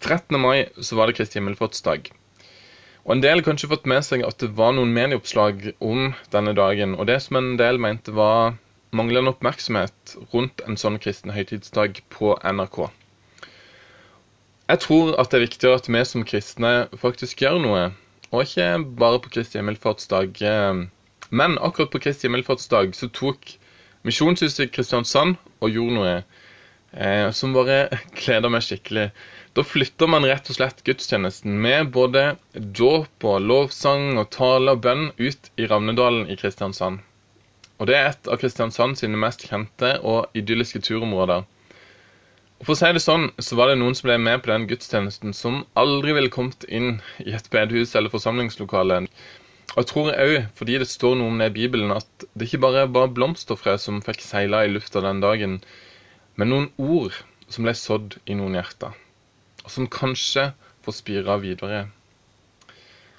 13. mai så var det Kristi himmelfartsdag. Og En del har kanskje fått med seg at det var noen medieoppslag om denne dagen, og det som en del mente var manglende oppmerksomhet rundt en sånn kristen høytidsdag på NRK. Jeg tror at det er viktigere at vi som kristne faktisk gjør noe, og ikke bare på Kristi himmelfartsdag. Men akkurat på Kristi himmelfartsdag så tok Misjonshuset Kristiansand og gjorde noe eh, som bare gleder meg skikkelig. Da flytter man rett og slett gudstjenesten med både dåp og lovsang og tale og bønn ut i Ravnedalen i Kristiansand. Og det er et av Kristiansand sine mest kjente og idylliske turområder. Og For å si det sånn, så var det noen som ble med på den gudstjenesten som aldri ville kommet inn i et bedehus eller forsamlingslokale. Og jeg tror òg, fordi det står noe om det i Bibelen, at det ikke bare var blomsterfrø som fikk seila i lufta den dagen, men noen ord som ble sådd i noen hjerter som kanskje får spire videre.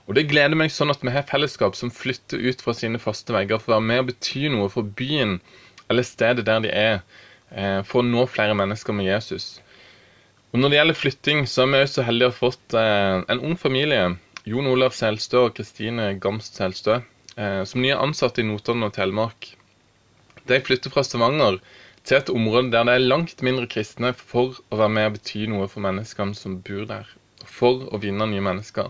Og Det gleder meg sånn at vi har fellesskap som flytter ut fra sine faste vegger for å være med og bety noe for byen eller stedet der de er, eh, for å nå flere mennesker med Jesus. Og Når det gjelder flytting, så er vi også så heldige å ha fått eh, en ung familie, Jon Olav Selstø og Kristine Gamst Selstø, eh, som nye ansatte i Notodden og Telemark. De flytter fra Stavanger til et område der det er langt mindre kristne, for å være med og bety noe for menneskene som bor der. For å vinne nye mennesker.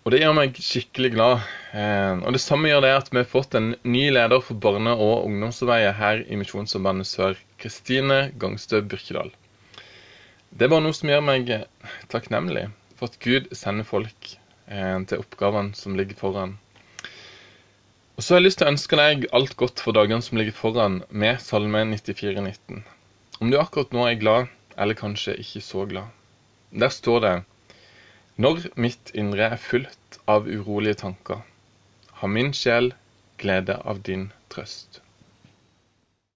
Og det gjør meg skikkelig glad. Eh, og det samme gjør det at vi har fått en ny leder for barne- og ungdomsarbeidet her i Misjonssambandet Sør, Kristine Gangstø Byrkedal. Det er bare noe som gjør meg takknemlig for at Gud sender folk eh, til oppgavene som ligger foran. Og så har jeg lyst til å ønske deg alt godt for dagene som ligger foran med Salme 94,19. Om du akkurat nå er glad, eller kanskje ikke så glad. Der står det Når mitt indre er fullt av urolige tanker, har min sjel glede av din trøst.